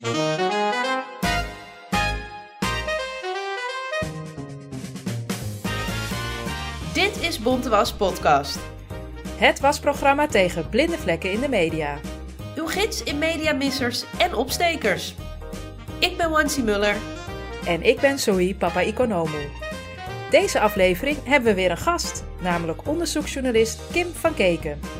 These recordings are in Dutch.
Dit is Bontewas Podcast. Het wasprogramma tegen blinde vlekken in de media. Uw gids in mediamissers en opstekers. Ik ben Wansi Muller. En ik ben Zoe Papa Economo. Deze aflevering hebben we weer een gast, namelijk onderzoeksjournalist Kim van Keken.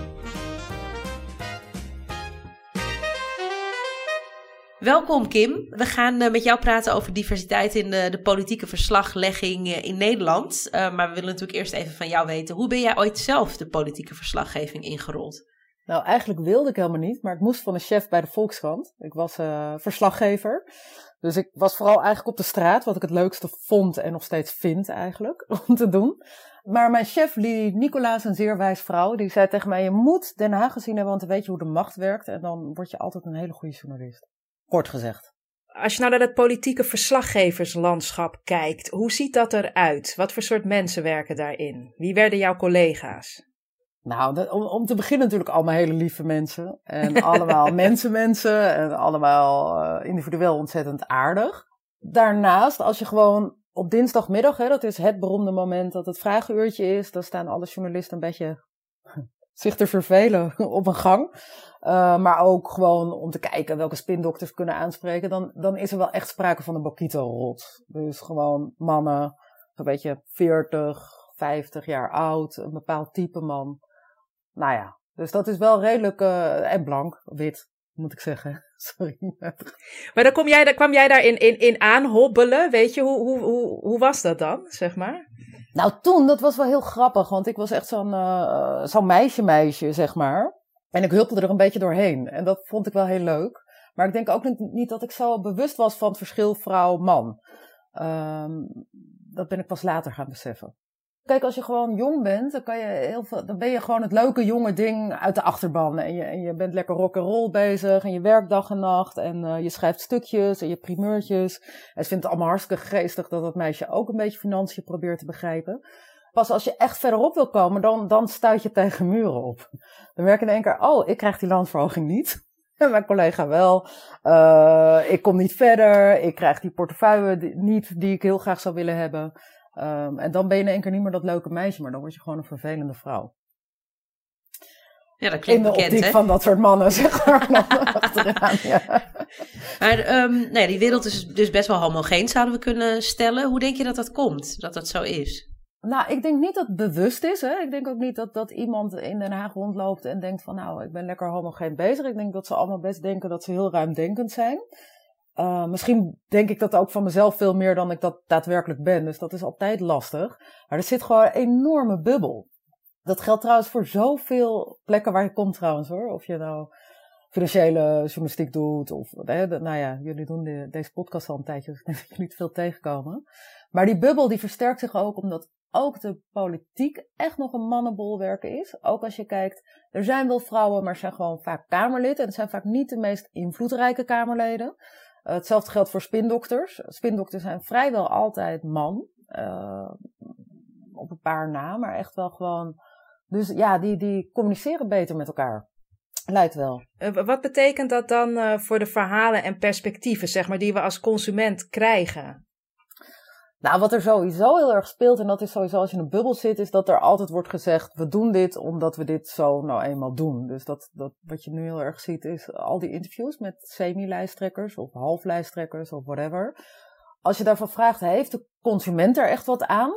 Welkom Kim. We gaan uh, met jou praten over diversiteit in de, de politieke verslaglegging uh, in Nederland. Maar we willen natuurlijk eerst even van jou weten, hoe ben jij ooit zelf de politieke verslaggeving ingerold? Nou, eigenlijk wilde ik helemaal niet, maar ik moest van een chef bij de Volkskrant. Ik was verslaggever. Dus ik was vooral eigenlijk op de straat, wat ik het leukste vond en nog steeds vind eigenlijk, om te doen. Maar mijn chef, Nicolaas, een zeer wijs vrouw, die zei tegen mij, je moet Den Haag gezien hebben, want dan weet je hoe de macht werkt. En dan word je altijd een hele goede journalist. Kort gezegd. Als je nou naar het politieke verslaggeverslandschap kijkt, hoe ziet dat eruit? Wat voor soort mensen werken daarin? Wie werden jouw collega's? Nou, om, om, te beginnen natuurlijk allemaal hele lieve mensen. En allemaal mensenmensen. En allemaal uh, individueel ontzettend aardig. Daarnaast, als je gewoon op dinsdagmiddag, hè, dat is het beroemde moment dat het vragenuurtje is. Dan staan alle journalisten een beetje zich te vervelen op een gang. Uh, maar ook gewoon om te kijken welke spindokters kunnen aanspreken. Dan, dan is er wel echt sprake van een Bokito-rot. Dus gewoon mannen, een beetje 40, 50 jaar oud, een bepaald type man. Nou ja, dus dat is wel redelijk, uh, en blank, wit, moet ik zeggen. Sorry. Maar dan kom jij, dan kwam jij daar in, in, in aanhobbelen, weet je, hoe, hoe, hoe, hoe was dat dan, zeg maar? Nou, toen, dat was wel heel grappig, want ik was echt zo'n uh, zo'n meisje-meisje, zeg maar. En ik hulpte er een beetje doorheen. En dat vond ik wel heel leuk. Maar ik denk ook niet dat ik zo bewust was van het verschil vrouw-man. Um, dat ben ik pas later gaan beseffen. Kijk, als je gewoon jong bent, dan, kan je heel veel, dan ben je gewoon het leuke jonge ding uit de achterban. En je, je bent lekker rock and roll bezig. En je werkt dag en nacht. En uh, je schrijft stukjes en je primeurtjes. En ze vindt het allemaal hartstikke geestig dat dat meisje ook een beetje financiën probeert te begrijpen. Pas als je echt verderop wil komen, dan, dan stuit je tegen muren op. Dan merk je in één keer, oh, ik krijg die landverhoging niet. En mijn collega wel. Uh, ik kom niet verder. Ik krijg die portefeuille niet die ik heel graag zou willen hebben. Um, en dan ben je in één keer niet meer dat leuke meisje, maar dan word je gewoon een vervelende vrouw. Ja, dat klinkt In de bekend, optiek hè? van dat soort mannen, zeg maar. achteraan, ja. Maar um, nee, die wereld is dus best wel homogeen, zouden we kunnen stellen. Hoe denk je dat dat komt, dat dat zo is? Nou, ik denk niet dat het bewust is. Hè? Ik denk ook niet dat, dat iemand in Den Haag rondloopt en denkt van nou, ik ben lekker homogeen bezig. Ik denk dat ze allemaal best denken dat ze heel ruimdenkend zijn. Uh, misschien denk ik dat ook van mezelf veel meer dan ik dat daadwerkelijk ben. Dus dat is altijd lastig. Maar er zit gewoon een enorme bubbel. Dat geldt trouwens voor zoveel plekken waar je komt trouwens hoor. Of je nou financiële journalistiek doet. Of, nou ja, jullie doen de, deze podcast al een tijdje. Dus ik denk dat het veel tegenkomen. Maar die bubbel die versterkt zich ook omdat ook de politiek echt nog een mannenbolwerk is. Ook als je kijkt, er zijn wel vrouwen, maar zijn gewoon vaak Kamerlid. En het zijn vaak niet de meest invloedrijke Kamerleden. Uh, hetzelfde geldt voor spindokters. Spindokters zijn vrijwel altijd man. Uh, op een paar na, maar echt wel gewoon. Dus ja, die, die communiceren beter met elkaar. Lijkt wel. Uh, wat betekent dat dan voor de verhalen en perspectieven, zeg maar, die we als consument krijgen? Nou, wat er sowieso heel erg speelt, en dat is sowieso als je in een bubbel zit, is dat er altijd wordt gezegd, we doen dit omdat we dit zo nou eenmaal doen. Dus dat, dat wat je nu heel erg ziet, is al die interviews met semi-lijsttrekkers of half-lijsttrekkers of whatever. Als je daarvan vraagt, heeft de consument er echt wat aan?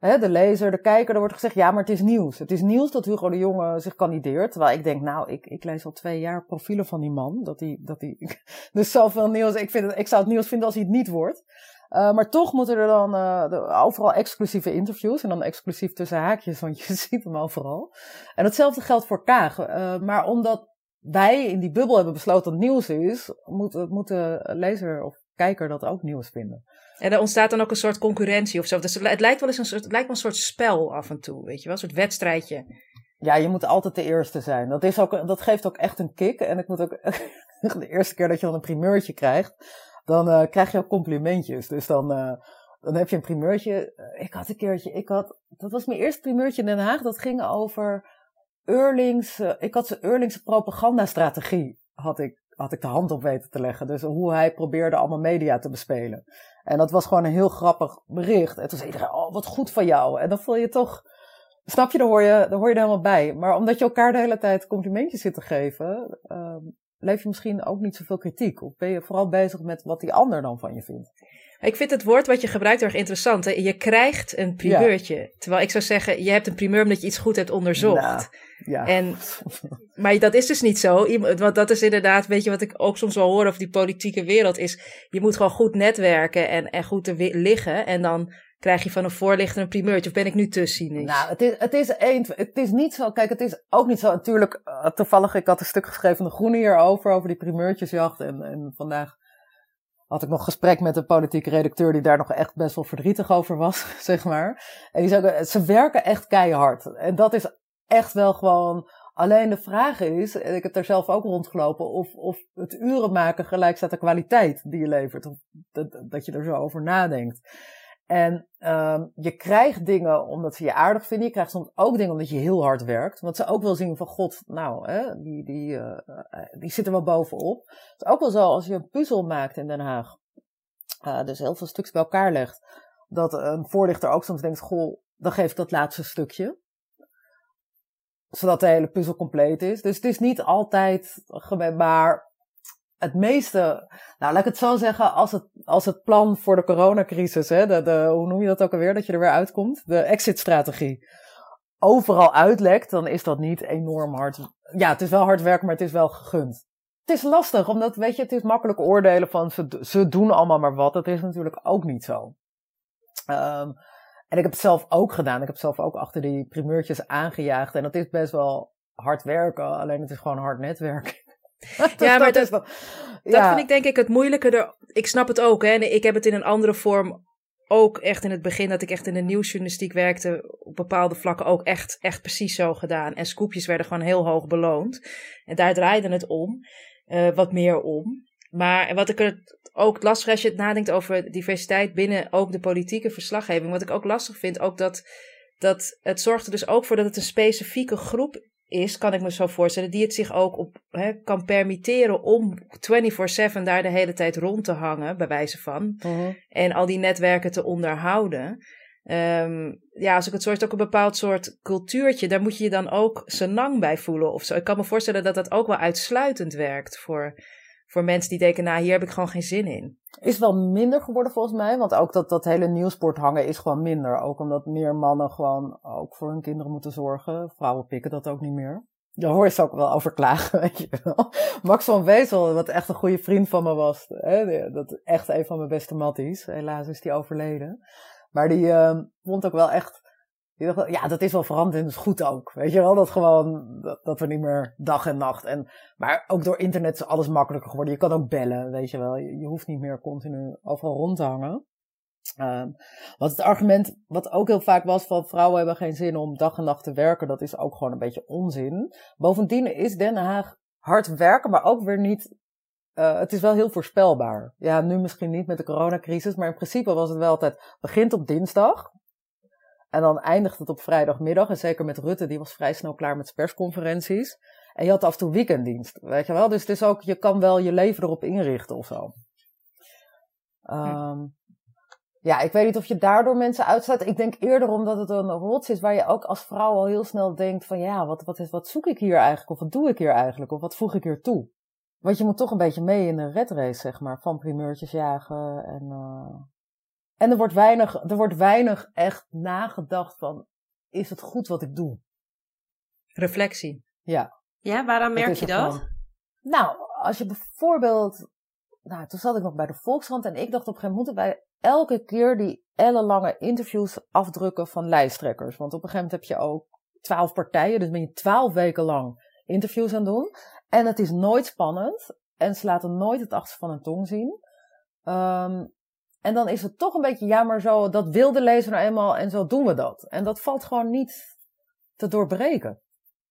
De lezer, de kijker, er wordt gezegd, ja, maar het is nieuws. Het is nieuws dat Hugo de Jonge zich kandideert. Terwijl ik denk, nou, ik, ik lees al twee jaar profielen van die man. Dat die, dat die, dus zoveel nieuws. Ik, vind ik zou het nieuws vinden als hij het niet wordt. Uh, maar toch moeten er dan uh, de, overal exclusieve interviews. En dan exclusief tussen haakjes, want je ziet hem overal. En hetzelfde geldt voor Kaag. Uh, maar omdat wij in die bubbel hebben besloten dat nieuws is, moet, moet de lezer of kijker dat ook nieuws vinden. En er ontstaat dan ook een soort concurrentie of zo. Dus het lijkt wel eens een soort, het lijkt wel een soort spel af en toe, weet je wel, een soort wedstrijdje. Ja, je moet altijd de eerste zijn. Dat, is ook, dat geeft ook echt een kick. En ik moet ook de eerste keer dat je dan een primeurtje krijgt, dan uh, krijg je ook complimentjes. Dus dan, uh, dan heb je een primeurtje. Ik had een keertje, ik had, dat was mijn eerste primeurtje in Den Haag. Dat ging over Eurlings, ik had zijn Eurlingse propagandastrategie, had ik had ik de hand op weten te leggen. Dus hoe hij probeerde allemaal media te bespelen. En dat was gewoon een heel grappig bericht. En toen zei iedereen, oh, wat goed van jou. En dan voel je toch, snap je, daar hoor je, daar hoor je er helemaal bij. Maar omdat je elkaar de hele tijd complimentjes zit te geven, uh, leef je misschien ook niet zoveel kritiek. Of ben je vooral bezig met wat die ander dan van je vindt. Ik vind het woord wat je gebruikt erg interessant. Hè? Je krijgt een primeurtje. Terwijl ik zou zeggen, je hebt een primeur omdat je iets goed hebt onderzocht. Nou, ja. En, maar dat is dus niet zo. Want dat is inderdaad, weet je wat ik ook soms wel hoor over die politieke wereld, is je moet gewoon goed netwerken en, en goed te liggen. En dan krijg je van een voorlichter een primeurtje. Of ben ik nu te? Nou, het is, het is het is niet zo, kijk, het is ook niet zo, natuurlijk, uh, toevallig, ik had een stuk geschreven van de Groene hierover, over die primeurtjesjacht. En, en vandaag had ik nog gesprek met een politieke redacteur die daar nog echt best wel verdrietig over was, zeg maar. En die zei, ze werken echt keihard. En dat is echt wel gewoon, alleen de vraag is, en ik heb daar zelf ook rondgelopen, of, of het uren maken gelijk staat de kwaliteit die je levert. Of dat, dat je er zo over nadenkt. En um, je krijgt dingen omdat ze je aardig vinden. Je krijgt soms ook dingen omdat je heel hard werkt. Want ze ook wel zien van God, nou, hè, die, die, uh, die zitten wel bovenop. Het is ook wel zo als je een puzzel maakt in Den Haag. Uh, dus heel veel stukjes bij elkaar legt. Dat een voorlichter ook soms denkt, goh, dan geef ik dat laatste stukje. Zodat de hele puzzel compleet is. Dus het is niet altijd, maar het meeste, nou laat ik het zo zeggen, als het, als het plan voor de coronacrisis, hè, de, de, hoe noem je dat ook alweer, dat je er weer uitkomt, de exit-strategie, overal uitlekt, dan is dat niet enorm hard. Ja, het is wel hard werken, maar het is wel gegund. Het is lastig, omdat, weet je, het is makkelijk oordelen van ze, ze doen allemaal maar wat. Dat is natuurlijk ook niet zo. Um, en ik heb het zelf ook gedaan. Ik heb zelf ook achter die primeurtjes aangejaagd. En dat is best wel hard werken, alleen het is gewoon hard netwerken. ja, maar dat, dat, dat vind ik denk ik het moeilijke. Er, ik snap het ook, hè. ik heb het in een andere vorm ook echt in het begin dat ik echt in de nieuwsjournalistiek werkte, op bepaalde vlakken ook echt, echt precies zo gedaan. En scoopjes werden gewoon heel hoog beloond. En daar draaide het om, uh, wat meer om. Maar wat ik er ook lastig als je het nadenkt over diversiteit binnen ook de politieke verslaggeving. Wat ik ook lastig vind, ook dat, dat het zorgt er dus ook voor dat het een specifieke groep is, kan ik me zo voorstellen, die het zich ook op, hè, kan permitteren om 24/7 daar de hele tijd rond te hangen, bij wijze van. Mhm. En al die netwerken te onderhouden. Um, ja, als ik het soort ook een bepaald soort cultuurtje, daar moet je je dan ook senang bij voelen of zo. Ik kan me voorstellen dat dat ook wel uitsluitend werkt voor voor mensen die denken, nou, hier heb ik gewoon geen zin in. Is wel minder geworden volgens mij, want ook dat, dat hele nieuwsport hangen is gewoon minder. Ook omdat meer mannen gewoon ook voor hun kinderen moeten zorgen. Vrouwen pikken dat ook niet meer. Daar hoor je ze ook wel over klagen, weet je wel. Max van Wezel, wat echt een goede vriend van me was. Hè, dat echt een van mijn beste matties. Helaas is die overleden. Maar die uh, vond ook wel echt ja, dat is wel veranderd en dat is goed ook. Weet je wel, dat gewoon, dat, we niet meer dag en nacht. En, maar ook door internet is alles makkelijker geworden. Je kan ook bellen, weet je wel. Je, hoeft niet meer continu overal rond te hangen. Um, wat het argument, wat ook heel vaak was van vrouwen hebben geen zin om dag en nacht te werken, dat is ook gewoon een beetje onzin. Bovendien is Den Haag hard werken, maar ook weer niet uh, het is wel heel voorspelbaar. Ja, nu misschien niet met de coronacrisis, maar in principe was het wel altijd, begint op dinsdag. En dan eindigt het op vrijdagmiddag. En zeker met Rutte, die was vrij snel klaar met persconferenties. En je had af en toe weekenddienst, weet je wel. Dus het is ook, je kan wel je leven erop inrichten of zo. Um, ja, ik weet niet of je daardoor mensen uitsluit. Ik denk eerder omdat het een rots is waar je ook als vrouw al heel snel denkt van ja, wat, wat, is, wat zoek ik hier eigenlijk? Of wat doe ik hier eigenlijk? Of wat voeg ik hier toe? Want je moet toch een beetje mee in de red race, zeg maar. Van primeurtjes jagen en uh, en er wordt weinig, er wordt weinig echt nagedacht van, is het goed wat ik doe? Reflectie. Ja. Ja, waaraan merk je dat? nou, als je bijvoorbeeld, nou, toen zat ik nog bij de Volkskrant en ik dacht op een gegeven moment, moeten wij elke keer die ellenlange interviews afdrukken van lijsttrekkers. Want op een gegeven moment heb je ook twaalf partijen, dus ben je twaalf weken lang interviews aan het doen. En het is nooit spannend en ze laten nooit het achterste van hun tong zien. Um, en dan is het toch een beetje, ja, maar zo, dat wil de lezer nou eenmaal en zo doen we dat. En dat valt gewoon niet te doorbreken.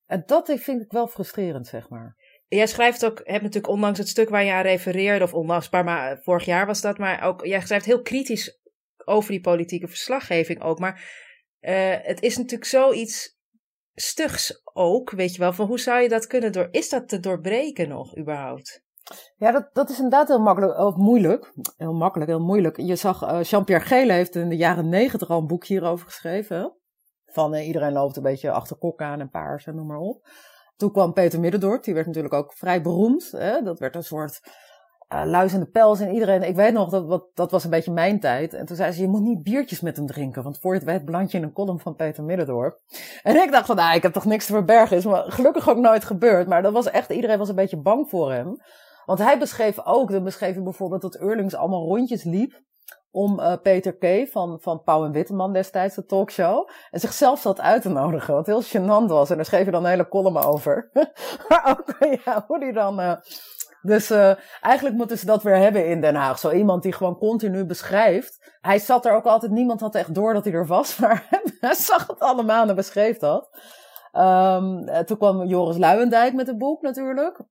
En dat vind ik wel frustrerend, zeg maar. Jij schrijft ook, hebt natuurlijk ondanks het stuk waar je aan refereerde, of ondanks paar maanden, vorig jaar was dat, maar ook, jij schrijft heel kritisch over die politieke verslaggeving ook. Maar uh, het is natuurlijk zoiets stugs ook, weet je wel, van hoe zou je dat kunnen door, is dat te doorbreken nog überhaupt? Ja, dat, dat is inderdaad heel makkelijk, of moeilijk. Heel makkelijk, heel moeilijk. Je zag, uh, Jean-Pierre Gele heeft in de jaren negentig al een boek hierover geschreven. Van uh, iedereen loopt een beetje achter kok aan en paars en noem maar op. Toen kwam Peter Middendorp, die werd natuurlijk ook vrij beroemd. Hè? Dat werd een soort uh, luis in de pels en iedereen. Ik weet nog, dat, dat was een beetje mijn tijd. En toen zei ze, je moet niet biertjes met hem drinken. Want voor je het weet beland je in een column van Peter Middendorp. En ik dacht van, nou, ik heb toch niks te verbergen. Is maar gelukkig ook nooit gebeurd. Maar dat was echt, iedereen was een beetje bang voor hem. Want hij beschreef ook, dan beschreef hij bijvoorbeeld dat Eurlings allemaal rondjes liep om uh, Peter K. van, van Pauw en Witteman destijds, de talkshow, en zichzelf zat uit te nodigen, wat heel gênant was. En daar schreef je dan een hele column over. maar ook, ja, hoe die dan... Uh, dus uh, eigenlijk moeten ze dat weer hebben in Den Haag. Zo iemand die gewoon continu beschrijft. Hij zat er ook altijd, niemand had echt door dat hij er was, maar hij zag het allemaal en beschreef dat. Um, toen kwam Joris Luijendijk met een boek natuurlijk.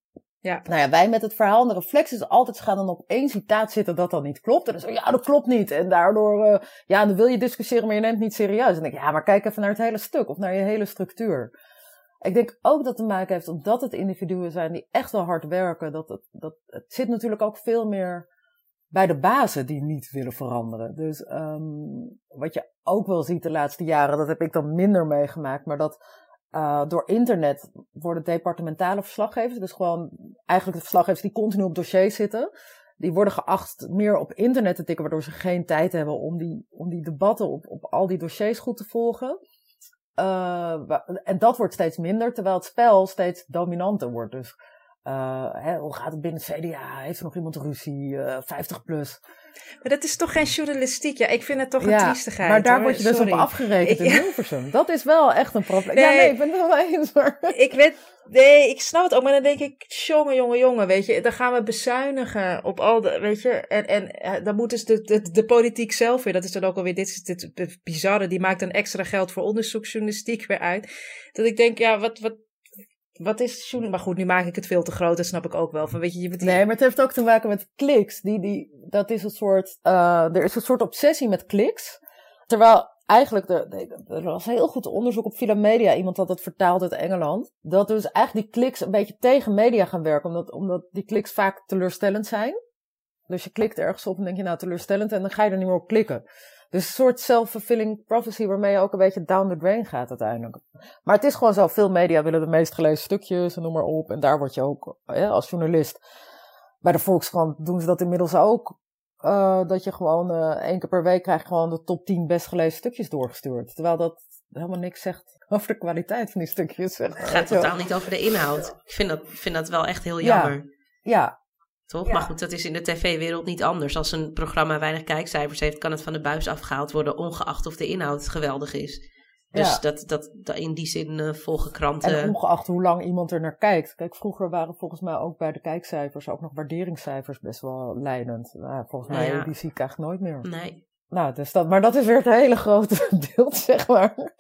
Ja. Nou ja, wij met het verhaal en de reflex is altijd, gaan dan op één citaat zitten dat dan niet klopt. En dan je, ja, dat klopt niet. En daardoor, uh, ja, dan wil je discussiëren, maar je neemt niet serieus. En dan denk ik, ja, maar kijk even naar het hele stuk of naar je hele structuur. Ik denk ook dat het te maken heeft omdat het individuen zijn die echt wel hard werken. Dat dat, het zit natuurlijk ook veel meer bij de bazen die niet willen veranderen. Dus um, wat je ook wel ziet de laatste jaren, dat heb ik dan minder meegemaakt, maar dat uh, door internet worden departementale verslaggevers, dus gewoon eigenlijk de verslaggevers die continu op dossiers zitten, die worden geacht meer op internet te tikken, waardoor ze geen tijd hebben om die, om die debatten op, op al die dossiers goed te volgen. Uh, en dat wordt steeds minder, terwijl het spel steeds dominanter wordt. Dus uh, hè, hoe gaat het binnen het CDA? Heeft er nog iemand ruzie? Uh, 50 plus. Maar dat is toch geen journalistiek? Ja, ik vind het toch een ja, triestigheid. Maar daar hoor. word je dus Sorry. op afgerekend in Hilversum. Dat is wel echt een probleem. Nee, ja, nee, ik ben het wel eens. Maar... Ik weet, nee, ik snap het ook. Maar dan denk ik, jongen, jongen, jongen, weet je. Dan gaan we bezuinigen op al de, weet je. En, en dan moet dus de, de, de politiek zelf weer, dat is dan ook alweer, dit is dit bizarre, die maakt dan extra geld voor onderzoeksjournalistiek weer uit. Dat ik denk, ja, wat, wat, wat is? Maar goed, nu maak ik het veel te groot, dat snap ik ook wel. Van, weet je, je Nee, maar het heeft ook te maken met kliks. Die, die, dat is een soort, uh, er is een soort obsessie met kliks. Terwijl eigenlijk, de, er was heel goed onderzoek op Filomedia, iemand had dat vertaald uit Engeland. Dat dus eigenlijk die kliks een beetje tegen media gaan werken, omdat, omdat die kliks vaak teleurstellend zijn. Dus je klikt ergens op en denk je nou teleurstellend en dan ga je er niet meer op klikken. Dus een soort self-fulfilling prophecy waarmee je ook een beetje down the drain gaat uiteindelijk. Maar het is gewoon zo, veel media willen de meest gelezen stukjes en noem maar op. En daar word je ook, ja, als journalist, bij de Volkskrant doen ze dat inmiddels ook. Uh, dat je gewoon uh, één keer per week krijgt gewoon de top 10 best gelezen stukjes doorgestuurd. Terwijl dat helemaal niks zegt over de kwaliteit van die stukjes. Het gaat totaal niet over de inhoud. Ik vind dat, vind dat wel echt heel jammer. Ja, ja toch? Ja. Maar goed, dat is in de tv-wereld niet anders. Als een programma weinig kijkcijfers heeft, kan het van de buis afgehaald worden, ongeacht of de inhoud geweldig is. Dus ja. dat, dat, dat, in die zin uh, volgen kranten. En ongeacht hoe lang iemand er naar kijkt. Kijk, vroeger waren volgens mij ook bij de kijkcijfers ook nog waarderingscijfers best wel leidend. Nou, volgens mij, ja. die zie ik eigenlijk nooit meer. Nee. Nou, dus dat, maar dat is weer het hele grote beeld, zeg maar.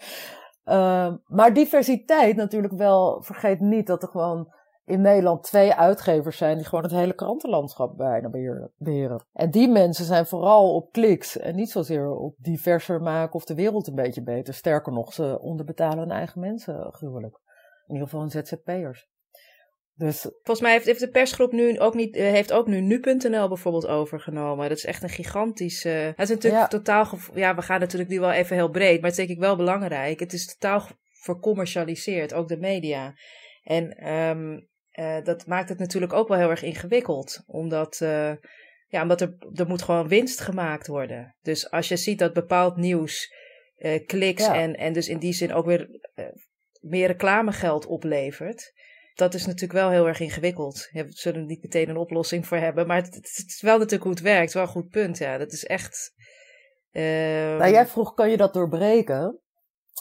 Uh, maar diversiteit natuurlijk wel, vergeet niet dat er gewoon in Nederland twee uitgevers zijn die gewoon het hele krantenlandschap bijna beheren. En die mensen zijn vooral op kliks en niet zozeer op diverser maken of de wereld een beetje beter. Sterker nog, ze onderbetalen hun eigen mensen gruwelijk. In ieder geval hun ZZP'ers. Dus, Volgens mij heeft, heeft de persgroep nu ook niet, heeft ook nu nu.nl bijvoorbeeld overgenomen. Dat is echt een gigantische. Het is natuurlijk ja. totaal. Ja, we gaan natuurlijk nu wel even heel breed, maar het is denk ik wel belangrijk. Het is totaal vercommercialiseerd, ook de media. En um, uh, dat maakt het natuurlijk ook wel heel erg ingewikkeld. Omdat, uh, ja, omdat er, er moet gewoon winst gemaakt worden. Dus als je ziet dat bepaald nieuws uh, kliks ja. en, en dus in die zin ook weer meer reclamegeld oplevert. Dat is natuurlijk wel heel erg ingewikkeld. We zullen er niet meteen een oplossing voor hebben. Maar het, het is wel natuurlijk hoe het werkt. Wel een goed punt, ja. Dat is echt... nou, jij vroeg, kan je dat doorbreken?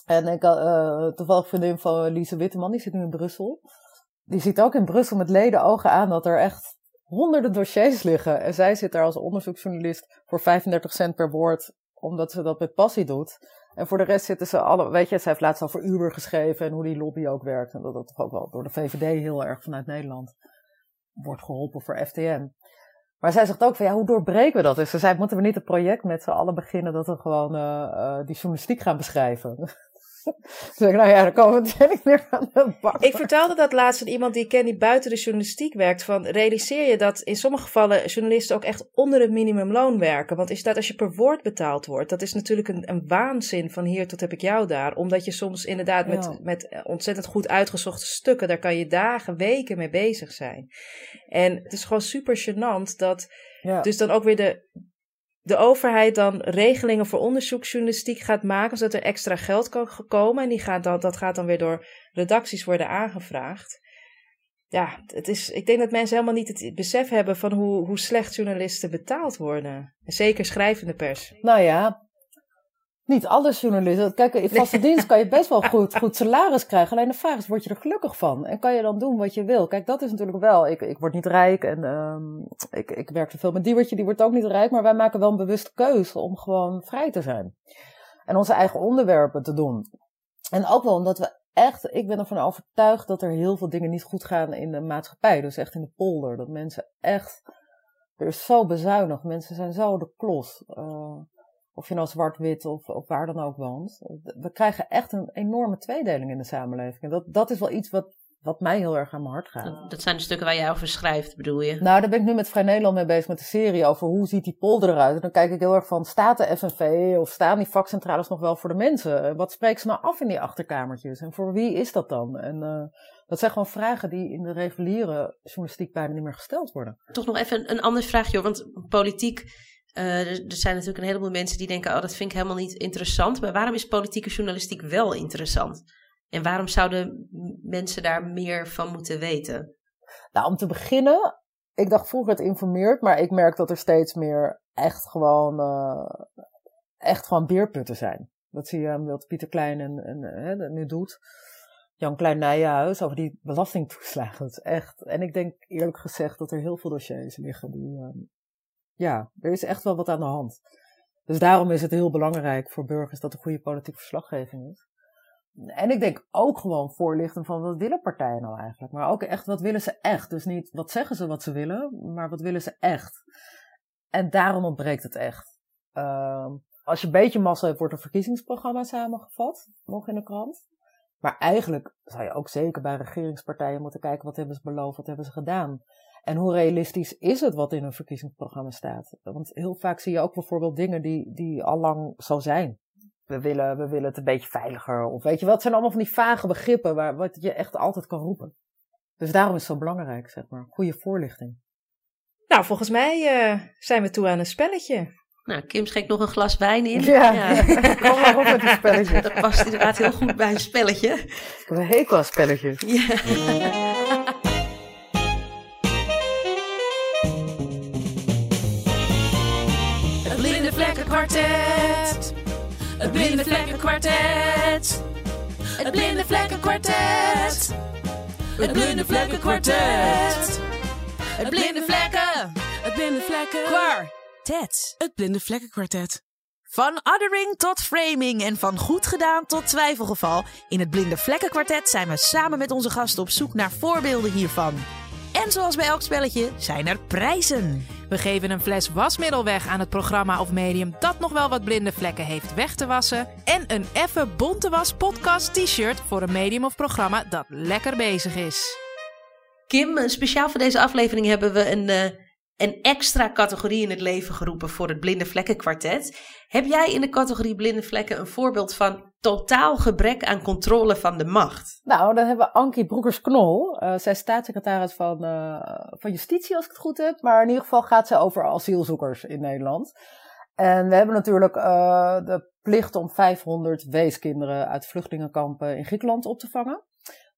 En ik had toevallig vriendin van Lise Witteman, die zit nu in Brussel die ziet ook in Brussel met leden ogen aan dat er echt honderden dossiers liggen. En zij zit daar als onderzoeksjournalist voor 35 cent per woord, omdat ze dat met passie doet. En voor de rest zitten ze alle, weet je, ze heeft laatst al voor Uber geschreven en hoe die lobby ook werkt. En dat dat toch ook wel door de VVD heel erg vanuit Nederland wordt geholpen voor FTM. Maar zij zegt ook van ja, hoe doorbreken we dat? Dus ze zei, moeten we niet een project met z'n allen beginnen dat we gewoon uh, uh, die journalistiek gaan beschrijven? Dus ik, nou ja, dan komen we meteen weer aan de bak. Ik vertelde dat laatst aan iemand die ik ken die buiten de journalistiek werkt. Van realiseer je dat in sommige gevallen journalisten ook echt onder het minimumloon werken. Want is dat als je per woord betaald wordt, dat is natuurlijk een, een waanzin van hier tot heb ik jou daar. Omdat je soms inderdaad met, Ja. met ontzettend goed uitgezochte stukken, daar kan je dagen, weken mee bezig zijn. En het is gewoon super gênant dat Ja. dus dan ook weer de, de overheid dan regelingen voor onderzoeksjournalistiek gaat maken, zodat er extra geld kan komen. En die gaat dan, dat gaat dan weer door redacties worden aangevraagd. Ja, het is, ik denk dat mensen helemaal niet het besef hebben van hoe, hoe slecht journalisten betaald worden. En zeker schrijvende pers. Nou ja, niet alle journalisten. Kijk, in vaste dienst kan je best wel goed, goed salaris krijgen. Alleen de vraag is, word je er gelukkig van? En kan je dan doen wat je wil? Kijk, dat is natuurlijk wel. Ik, ik word niet rijk en ehm, ik, ik werk te veel met Diewertje, die wordt ook niet rijk. Maar wij maken wel een bewuste keuze om gewoon vrij te zijn. En onze eigen onderwerpen te doen. En ook wel omdat we echt, ik ben ervan overtuigd dat er heel veel dingen niet goed gaan in de maatschappij. Dus echt in de polder. Dat mensen echt, er is zo bezuinigd. Mensen zijn zo de klos. Eh, of je nou zwart-wit of, of waar dan ook woont. We krijgen echt een enorme tweedeling in de samenleving. En dat, dat is wel iets wat, wat mij heel erg aan mijn hart gaat. Dat, zijn de stukken waar jij over schrijft, bedoel je? Nou, daar ben ik nu met Vrij Nederland mee bezig met de serie over hoe ziet die polder eruit. En dan kijk ik heel erg van, staat de FNV of staan die vakcentrales nog wel voor de mensen? Wat spreken ze nou af in die achterkamertjes? En voor wie is dat dan? En uh, dat zijn gewoon vragen die in de reguliere journalistiek bijna niet meer gesteld worden. Toch nog even een, een ander vraagje, hoor. want politiek... Uh, er, zijn natuurlijk een heleboel mensen die denken: oh, dat vind ik helemaal niet interessant. Maar waarom is politieke journalistiek wel interessant? En waarom zouden mensen daar meer van moeten weten? Nou, om te beginnen, ik dacht vroeger het informeert, maar ik merk dat er steeds meer echt gewoon, uh, echt gewoon beerputten zijn. Dat zie je wat Pieter Klein en, nu doet. Jan Klein Nijenhuis over die belastingtoeslagen. Is echt. En ik denk eerlijk gezegd dat er heel veel dossiers liggen die. Ja, er is echt wel wat aan de hand. Dus daarom is het heel belangrijk voor burgers dat er goede politieke verslaggeving is. En ik denk ook gewoon voorlichten van wat willen partijen nou eigenlijk. Maar ook echt wat willen ze echt. Dus niet wat zeggen ze wat ze willen, maar wat willen ze echt. En daarom ontbreekt het echt. Uh, als je een beetje massa hebt, wordt een verkiezingsprogramma samengevat, nog in de krant. Maar eigenlijk zou je ook zeker bij regeringspartijen moeten kijken wat hebben ze beloofd, wat hebben ze gedaan. En hoe realistisch is het wat in een verkiezingsprogramma staat? Want heel vaak zie je ook bijvoorbeeld dingen die, die al lang zo zijn. We willen, we willen het een beetje veiliger. Of weet je wat, het zijn allemaal van die vage begrippen waar, wat je echt altijd kan roepen. Dus daarom is het zo belangrijk, zeg maar. Goede voorlichting. Nou, volgens mij uh, zijn we toe aan een spelletje. Nou, Kim schenkt nog een glas wijn in. Ja, ja. kom maar op met een spelletje. Dat past inderdaad heel goed bij een spelletje. Ik heb een hekel aan spelletjes. Ja. Het blinde vlekkenkwartet. Het blinde vlekkenkwartet. Het blinde vlekkenkwartet. Het blinde vlekken. Het blinde vlekken. Kwartet. Het blinde vlekkenkwartet. Van othering tot framing en van goed gedaan tot twijfelgeval. In het blinde vlekkenkwartet zijn we samen met onze gasten op zoek naar voorbeelden hiervan. En zoals bij elk spelletje zijn er prijzen. We geven een fles wasmiddel weg aan het programma of medium dat nog wel wat blinde vlekken heeft weg te wassen. En een effe bonte was podcast t-shirt voor een medium of programma dat lekker bezig is. Kim, speciaal voor deze aflevering hebben we een, uh, een extra categorie in het leven geroepen voor het Blinde Vlekken Kwartet. Heb jij in de categorie Blinde Vlekken een voorbeeld van totaal gebrek aan controle van de macht? Nou, dan hebben we Ankie Broekers-Knol. Uh, zij is staatssecretaris van, uh, van Justitie, als ik het goed heb. Maar in ieder geval gaat zij over asielzoekers in Nederland. En we hebben natuurlijk uh, de plicht om 500 weeskinderen uit vluchtelingenkampen in Griekenland op te vangen.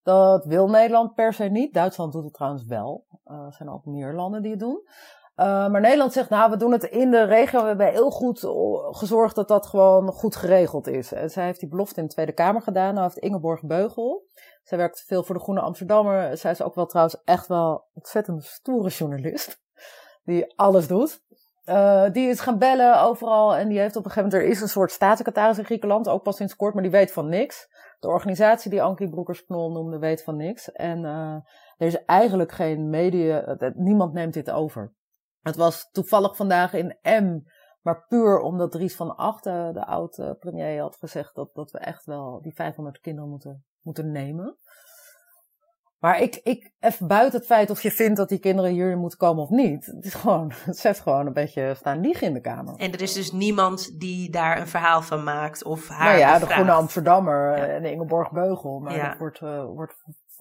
Dat wil Nederland per se niet. Duitsland doet het trouwens wel. Er zijn ook meer landen die het doen. Uh, maar Nederland zegt, nou, we doen het in de regio. We hebben heel goed gezorgd dat dat gewoon goed geregeld is. En zij heeft die belofte in de Tweede Kamer gedaan. Nou heeft Ingeborg Beugel. Zij werkt veel voor de Groene Amsterdammer. Zij is ook wel trouwens echt wel ontzettend stoere journalist. Die alles doet. Die is gaan bellen overal. En die heeft op een gegeven moment, er is een soort staatssecretaris in Griekenland. Ook pas sinds kort, maar die weet van niks. De organisatie die Ankie Broekers-Knol noemde, weet van niks. En uh, er is eigenlijk geen media, niemand neemt dit over. Het was toevallig vandaag in M, Maar puur omdat Dries van Achten, de oud-premier, had gezegd dat, dat we echt wel die 500 kinderen moeten, moeten nemen. Maar ik, ik, even buiten het feit of je vindt dat die kinderen hier moeten komen of niet. Het is gewoon, het zet gewoon een beetje staan liegen in de kamer. En er is dus niemand die daar een verhaal van maakt of haar nou ja, de. Groene Amsterdammer Ja. en de Ingeborg Beugel. Maar Ja. dat wordt, eh, wordt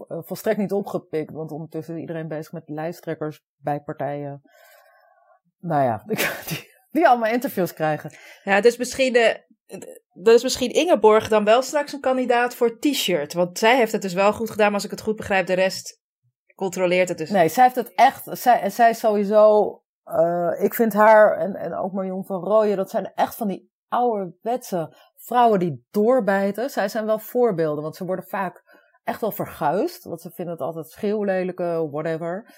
eh, volstrekt niet opgepikt. Want ondertussen is iedereen bezig met lijsttrekkers bij partijen. Nou ja, die, die allemaal interviews krijgen. Ja, dus misschien, de, is misschien Ingeborg dan wel straks een kandidaat voor t-shirt. Want zij heeft het dus wel goed gedaan, maar als ik het goed begrijp, de rest controleert het dus. Nee, zij heeft het echt. Zij, zij sowieso. eh, ik vind haar en, en ook Marion van Rooyen, dat zijn echt van die ouderwetse vrouwen die doorbijten. Zij zijn wel voorbeelden, want ze worden vaak echt wel verguisd. Want ze vinden het altijd schreeuwlelijke, whatever.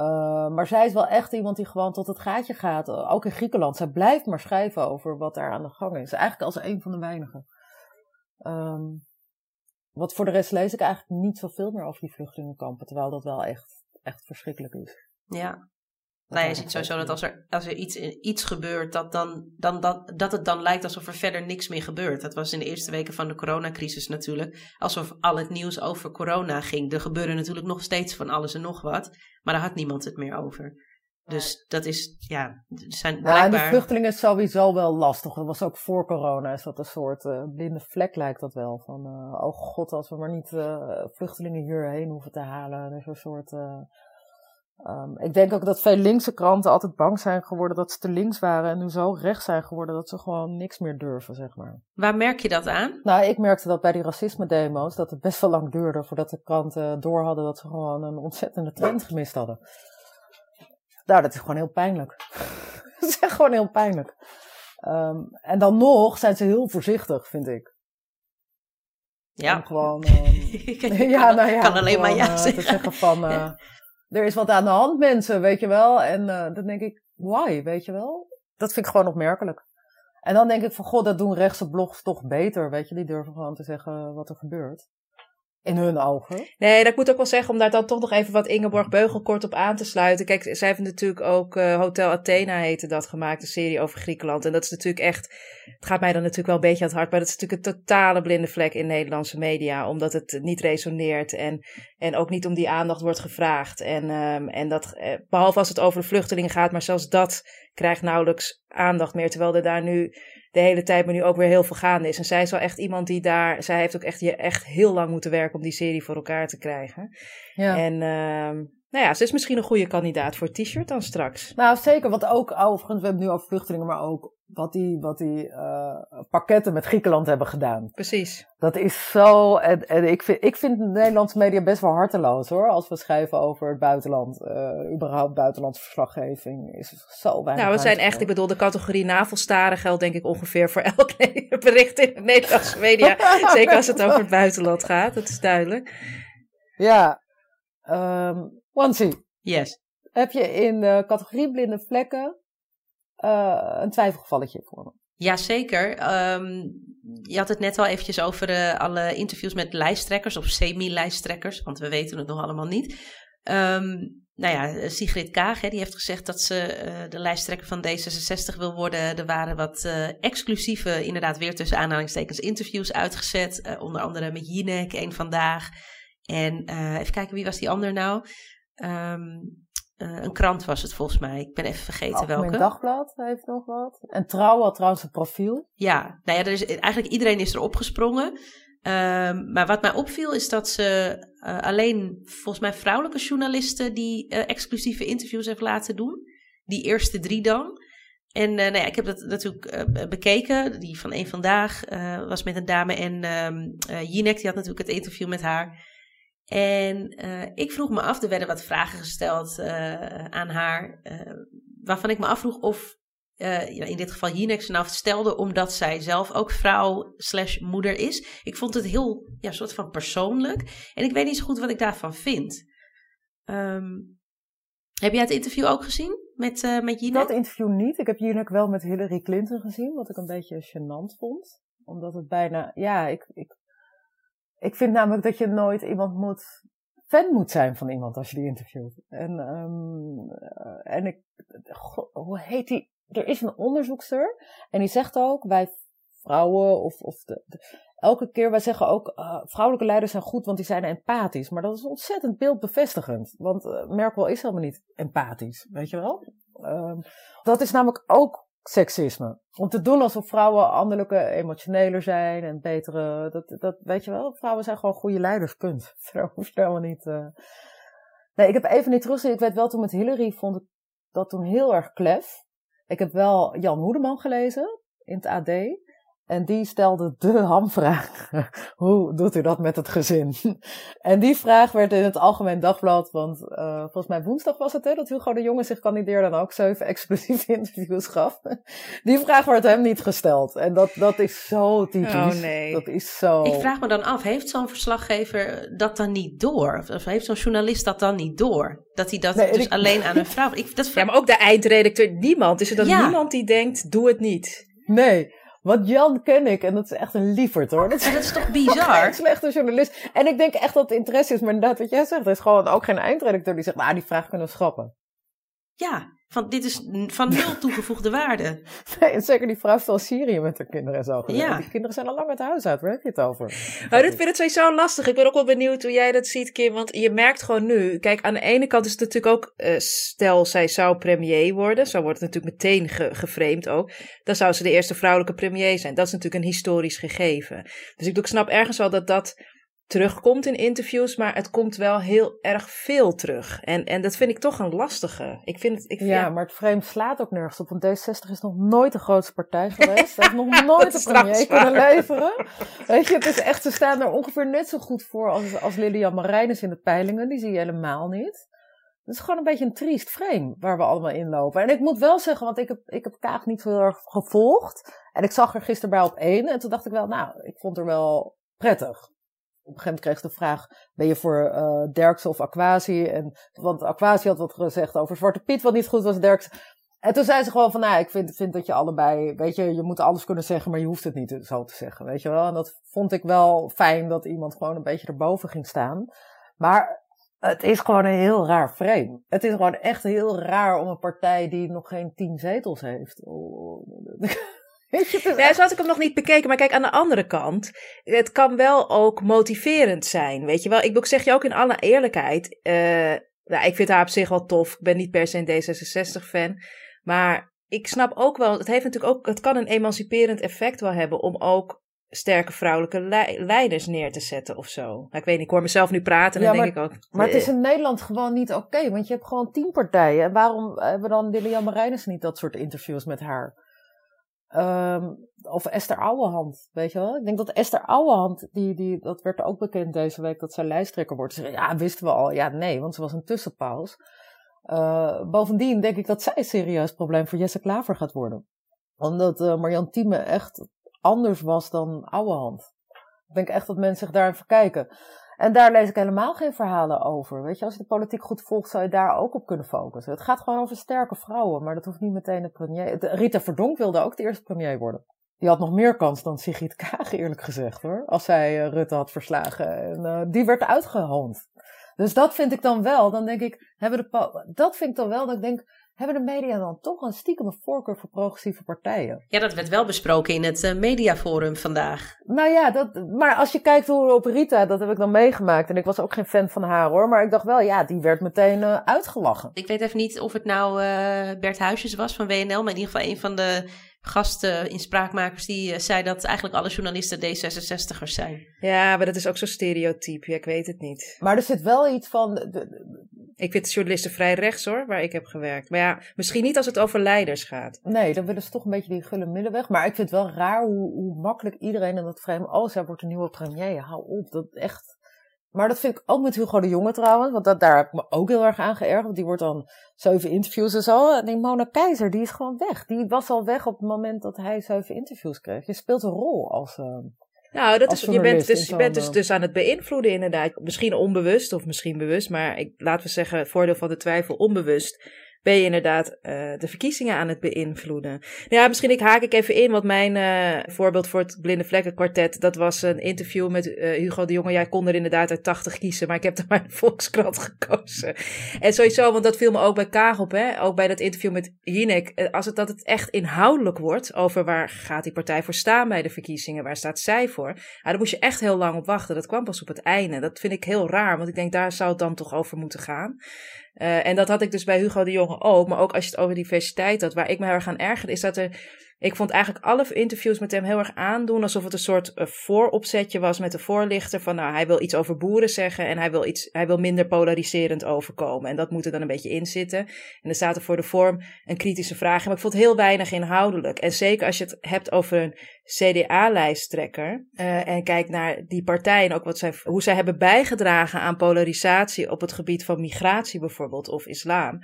Eh, maar zij is wel echt iemand die gewoon tot het gaatje gaat. Eh, Ook in Griekenland. Zij blijft maar schrijven over wat daar aan de gang is. Eigenlijk als een van de weinigen. Ehm, wat voor de rest lees ik eigenlijk niet zoveel meer over die vluchtelingenkampen. Terwijl dat wel echt, echt verschrikkelijk is. Ja. Nou, je ziet sowieso dat als er, als er iets, iets gebeurt, dat, dan, dan, dat, dat het dan lijkt alsof er verder niks meer gebeurt. Dat was in de eerste weken van de coronacrisis natuurlijk. Alsof al het nieuws over corona ging. Er gebeurde natuurlijk nog steeds van alles en nog wat. Maar daar had niemand het meer over. Dus dat is, ja, zijn Ja, blijkbaar... vluchtelingen is sowieso wel lastig. Dat was ook voor corona. Is dat een soort eh, blinde vlek lijkt dat wel. Van, eh, oh god, als we maar niet eh, vluchtelingen hierheen hoeven te halen. Er is een soort... eh, ehm, ik denk ook dat veel linkse kranten altijd bang zijn geworden dat ze te links waren. En nu zo rechts zijn geworden dat ze gewoon niks meer durven, zeg maar. Waar merk je dat aan? Nou, ik merkte dat bij die racisme-demo's, dat het best wel lang duurde voordat de kranten door hadden dat ze gewoon een ontzettende trend gemist hadden. Nou, dat is gewoon heel pijnlijk. dat is echt gewoon heel pijnlijk. Ehm, en dan nog zijn ze heel voorzichtig, vind ik. Om Ja. gewoon, ehm, Ik ja, kan, nou ja, kan alleen maar ja eh, zeggen. te zeggen van, eh, er is wat aan de hand, mensen, weet je wel. En eh, dan denk ik, why, weet je wel? Dat vind ik gewoon opmerkelijk. En dan denk ik van, god, dat doen rechtse blogs toch beter, weet je. Die durven gewoon te zeggen wat er gebeurt. In hun ogen. Nee, dat moet ook wel zeggen, om daar dan toch nog even wat Ingeborg Beugel kort op aan te sluiten. Kijk, zij heeft natuurlijk ook eh, Hotel Athena heette dat gemaakt, een serie over Griekenland. En dat is natuurlijk echt, het gaat mij dan natuurlijk wel een beetje aan het hart, maar dat is natuurlijk een totale blinde vlek in Nederlandse media, omdat het niet resoneert en, en ook niet om die aandacht wordt gevraagd. En, ehm, en dat, eh, behalve als het over de vluchtelingen gaat, maar zelfs dat krijgt nauwelijks aandacht meer, terwijl er daar nu de hele tijd maar nu ook weer heel veel gaande is. En zij is wel echt iemand die daar, zij heeft ook echt, je echt heel lang moeten werken om die serie voor elkaar te krijgen. Ja. En ehm, nou ja, ze is misschien een goede kandidaat voor het t-shirt dan straks. Nou, zeker. Wat ook, overigens, we hebben het nu over vluchtelingen, maar ook wat die, wat die eh, pakketten met Griekenland hebben gedaan. Precies. Dat is zo. En, en ik, vind, ik vind de Nederlandse media best wel harteloos hoor. Als we schrijven over het buitenland. eh, überhaupt buitenlandse verslaggeving is zo weinig. Nou, we zijn echt, ik bedoel, de categorie navelstaren geldt denk ik ongeveer voor elk bericht in de Nederlandse media. Zeker als het over het buitenland gaat, dat is duidelijk. Ja. ehm Wansie, Yes. heb je in de categorie blinde vlekken eh, een twijfelgevalletje voor me? Jazeker. Ehm je had het net al eventjes over eh, alle interviews met lijsttrekkers of semi-lijsttrekkers, want we weten het nog allemaal niet. Ehm, nou ja, Sigrid Kaag, hè, die heeft gezegd dat ze eh, de lijsttrekker van D66 wil worden. Er waren wat eh, exclusieve, inderdaad weer tussen aanhalingstekens, interviews uitgezet. eh, onder andere met Jinek, één vandaag. En eh, even kijken, wie was die ander nou? Ehm, eh, een krant was het volgens mij. Ik ben even vergeten Algemeen welke. Dagblad heeft nog wat. En Trouw had trouwens een profiel. Ja, nou ja, er is, eigenlijk iedereen is er opgesprongen. Ehm, maar wat mij opviel is dat ze eh, alleen volgens mij vrouwelijke journalisten die eh, exclusieve interviews heeft laten doen. Die eerste drie dan. En nou ja, ik heb dat natuurlijk bekeken. Die van één vandaag was met een dame. En eh, Jinek die had natuurlijk het interview met haar. En eh, ik vroeg me af, er werden wat vragen gesteld eh, aan haar. eh, waarvan ik me afvroeg of in dit geval Jinek ze nou stelde omdat zij zelf ook vrouw slash moeder is. Ik vond het heel, ja, soort van persoonlijk. En ik weet niet zo goed wat ik daarvan vind. Ehm, heb jij het interview ook gezien met, eh met Jinek? Dat interview niet. Ik heb Jinek wel met Hillary Clinton gezien, wat ik een beetje gênant vond. Omdat het bijna, ja, ik, ik, ik vind namelijk dat je nooit iemand moet, fan moet zijn van iemand als je die interviewt. En, eh, en ik, hoe heet die er is een onderzoekster en die zegt ook, wij vrouwen of, of de- elke keer, wij zeggen ook, eh, vrouwelijke leiders zijn goed, want die zijn empathisch. Maar dat is ontzettend beeldbevestigend, want eh, Merkel is helemaal niet empathisch, weet je wel? Ehm, dat is namelijk ook seksisme. Om te doen alsof vrouwen anderlijke, emotioneler zijn en betere, dat, dat weet je wel, vrouwen zijn gewoon goede leiders, punt. Daar hoef helemaal niet... eh. Nee, ik heb even niet teruggezien. Ik weet wel, toen met Hillary vond ik dat toen heel erg klef. Ik heb wel Jan Hoedeman gelezen in het AD. En die stelde de hamvraag. Hoe doet u dat met het gezin? En die vraag werd in het Algemeen Dagblad, want eh, volgens mij woensdag was het, hè, dat Hugo de Jonge zich kandideerde en ook zeven exclusieve interviews gaf. Die vraag werd hem niet gesteld. En dat, dat is zo typisch. Oh, nee. Dat is zo... Ik vraag me dan af, heeft zo'n verslaggever dat dan niet door? Of- heeft zo'n journalist dat dan niet door? Dat hij dat Nee, dus ik- alleen aan een vrouw... Ik, dat Ja, maar ook de eindredacteur, niemand. Is er dan Ja. niemand die denkt, doe het niet? Nee, want Jan ken ik en dat is echt een lieverd hoor. Dat is dat is toch bizar? slechte journalist. En ik denk echt dat het interesse is, maar inderdaad wat jij zegt, er is gewoon ook geen eindredacteur die zegt, nou die vraag kunnen we schrappen. Ja, van, dit is van nul toegevoegde waarde. Nee, en zeker die vrouw heeft al Syrië met haar kinderen en zo. Ja. Die kinderen zijn al lang het huis uit, waar heb je het over? Maar dit vind ik sowieso lastig. Ik ben ook wel benieuwd hoe jij dat ziet, Kim. Want je merkt gewoon nu. Kijk, aan de ene kant is het natuurlijk ook. eh, stel, zij zou premier worden. Zo wordt het natuurlijk meteen ge geframed ook. Dan zou ze de eerste vrouwelijke premier zijn. Dat is natuurlijk een historisch gegeven. Dus ik, ik snap ergens wel dat dat terugkomt in interviews. Maar het komt wel heel erg veel terug. En, en dat vind ik toch een lastige. Ik vind het. Ik, Ja, maar het frame slaat ook nergens op, want D60 is nog nooit de grootste partij geweest. Ze heeft nog nooit een premier kunnen leveren. Weet je, het is echt, ze staan er ongeveer net zo goed voor als, als Lilian Marijnis in de peilingen. Die zie je helemaal niet. Het is gewoon een beetje een triest frame waar we allemaal in lopen. En ik moet wel zeggen, want ik heb, ik heb Kaag niet zo heel erg gevolgd. En ik zag er gisteren bij op één. En toen dacht ik wel, nou, ik vond er wel prettig. Op een gegeven moment kreeg de vraag, ben je voor Derksen of Aquasi? En, want Aquasi had wat gezegd over Zwarte Piet, wat niet goed was, Derksen. En toen zei ze gewoon van, nou, ik vind, vind dat je allebei, weet je, je moet alles kunnen zeggen, maar je hoeft het niet zo te zeggen, weet je wel. En dat vond ik wel fijn dat iemand gewoon een beetje erboven ging staan. Maar het is gewoon een heel raar frame. Het is gewoon echt heel raar om een partij die nog geen tien zetels heeft. Oh, Weet je, Ja, zo had ik hem nog niet bekeken. Maar kijk, aan de andere kant, het kan wel ook motiverend zijn. Weet je wel, ik, zeg je ook in alle eerlijkheid. eh, nou, ik vind haar op zich wel tof. Ik ben niet per se een D66-fan. Maar ik snap ook wel, het heeft natuurlijk ook, het kan een emanciperend effect wel hebben om ook sterke vrouwelijke lei- leiders neer te zetten of zo. Nou, ik weet niet, ik hoor mezelf nu praten en Ja, dan denk ik ook. Maar het is eh, in Nederland gewoon niet oké, want je hebt gewoon tien partijen. En waarom hebben dan Lilian Marijnis niet dat soort interviews met haar? Ehm, of Esther Ouwehand, weet je wel? Ik denk dat Esther Ouwehand, die, die, dat werd ook bekend deze week, dat zij lijsttrekker wordt. Ja, wisten we al. Ja, nee, want ze was een tussenpaus. Eh, bovendien denk ik dat zij een serieus probleem voor Jesse Klaver gaat worden. Omdat eh Marjan Thieme echt anders was dan Ouwehand. Ik denk echt dat mensen zich daarin verkijken. En daar lees ik helemaal geen verhalen over. Weet je, als je de politiek goed volgt, zou je daar ook op kunnen focussen. Het gaat gewoon over sterke vrouwen, maar dat hoeft niet meteen de premier. Rita Verdonk wilde ook de eerste premier worden. Die had nog meer kans dan Sigrid Kaag, eerlijk gezegd hoor. Als zij eh, Rutte had verslagen. En eh, die werd uitgehoond. Dus dat vind ik dan wel. Dan denk ik, hebben de dat vind ik dan wel dat ik denk, hebben de media dan toch een stiekeme voorkeur voor progressieve partijen? Ja, dat werd wel besproken in het eh, mediaforum vandaag. Nou ja, dat, maar als je kijkt hoe op Rita, dat heb ik dan meegemaakt. En ik was ook geen fan van haar hoor. Maar ik dacht wel, ja, die werd meteen eh, uitgelachen. Ik weet even niet of het nou eh, Bert Huisjes was van WNL, maar in ieder geval een van de gasten in Spraakmakers die zei dat eigenlijk alle journalisten D66'ers zijn. Ja, maar dat is ook zo stereotyp. Ja, ik weet het niet. Maar er zit wel iets van. Ik vind journalisten vrij rechts hoor, waar ik heb gewerkt. Maar ja, misschien niet als het over leiders gaat. nee, dan willen ze toch een beetje die gulle middenweg. Maar ik vind het wel raar hoe, hoe makkelijk iedereen in dat frame. Oh, zij wordt een nieuwe premier. Hou op. Dat echt. Maar dat vind ik ook met Hugo de Jonge trouwens. Want dat, daar heb ik me ook heel erg aan geërgerd. Want die wordt dan zeven interviews en zo. En die Mona Keizer, die is gewoon weg. Die was al weg op het moment dat hij zeven interviews kreeg. Je speelt een rol als. eh, Nou, dat is, je bent, dus, je bent dus, dus aan het beïnvloeden inderdaad. Misschien onbewust of misschien bewust, maar ik, laten we zeggen, het voordeel van de twijfel onbewust. Ben je inderdaad uh, de verkiezingen aan het beïnvloeden. Ja, misschien ik haak ik even in, want mijn uh, voorbeeld voor het Blinde Vlekken Kwartet, dat was een interview met uh, Hugo de Jonge. Jij kon er inderdaad uit 80 kiezen, maar ik heb er maar een Volkskrant gekozen. En sowieso, want dat viel me ook bij Kagel, hè, ook bij dat interview met Jinek. Als het dat het echt inhoudelijk wordt over waar gaat die partij voor staan bij de verkiezingen, waar staat zij voor, ja, daar moest je echt heel lang op wachten. Dat kwam pas op het einde. Dat vind ik heel raar, want ik denk daar zou het dan toch over moeten gaan. Uh, en dat had ik dus bij Hugo de Jonge ook. Maar ook als je het over diversiteit had. Waar ik me heel erg aan ergerde, is dat er ik vond eigenlijk alle interviews met hem heel erg aandoen alsof het een soort uh, vooropzetje was met de voorlichter van nou hij wil iets over boeren zeggen en hij wil, iets, hij wil minder polariserend overkomen en dat moet er dan een beetje in zitten. En er staat er voor de vorm een kritische vraag maar ik vond heel weinig inhoudelijk. En zeker als je het hebt over een CDA-lijsttrekker uh, en kijkt naar die partij en ook wat zij, hoe zij hebben bijgedragen aan polarisatie op het gebied van migratie bijvoorbeeld of islam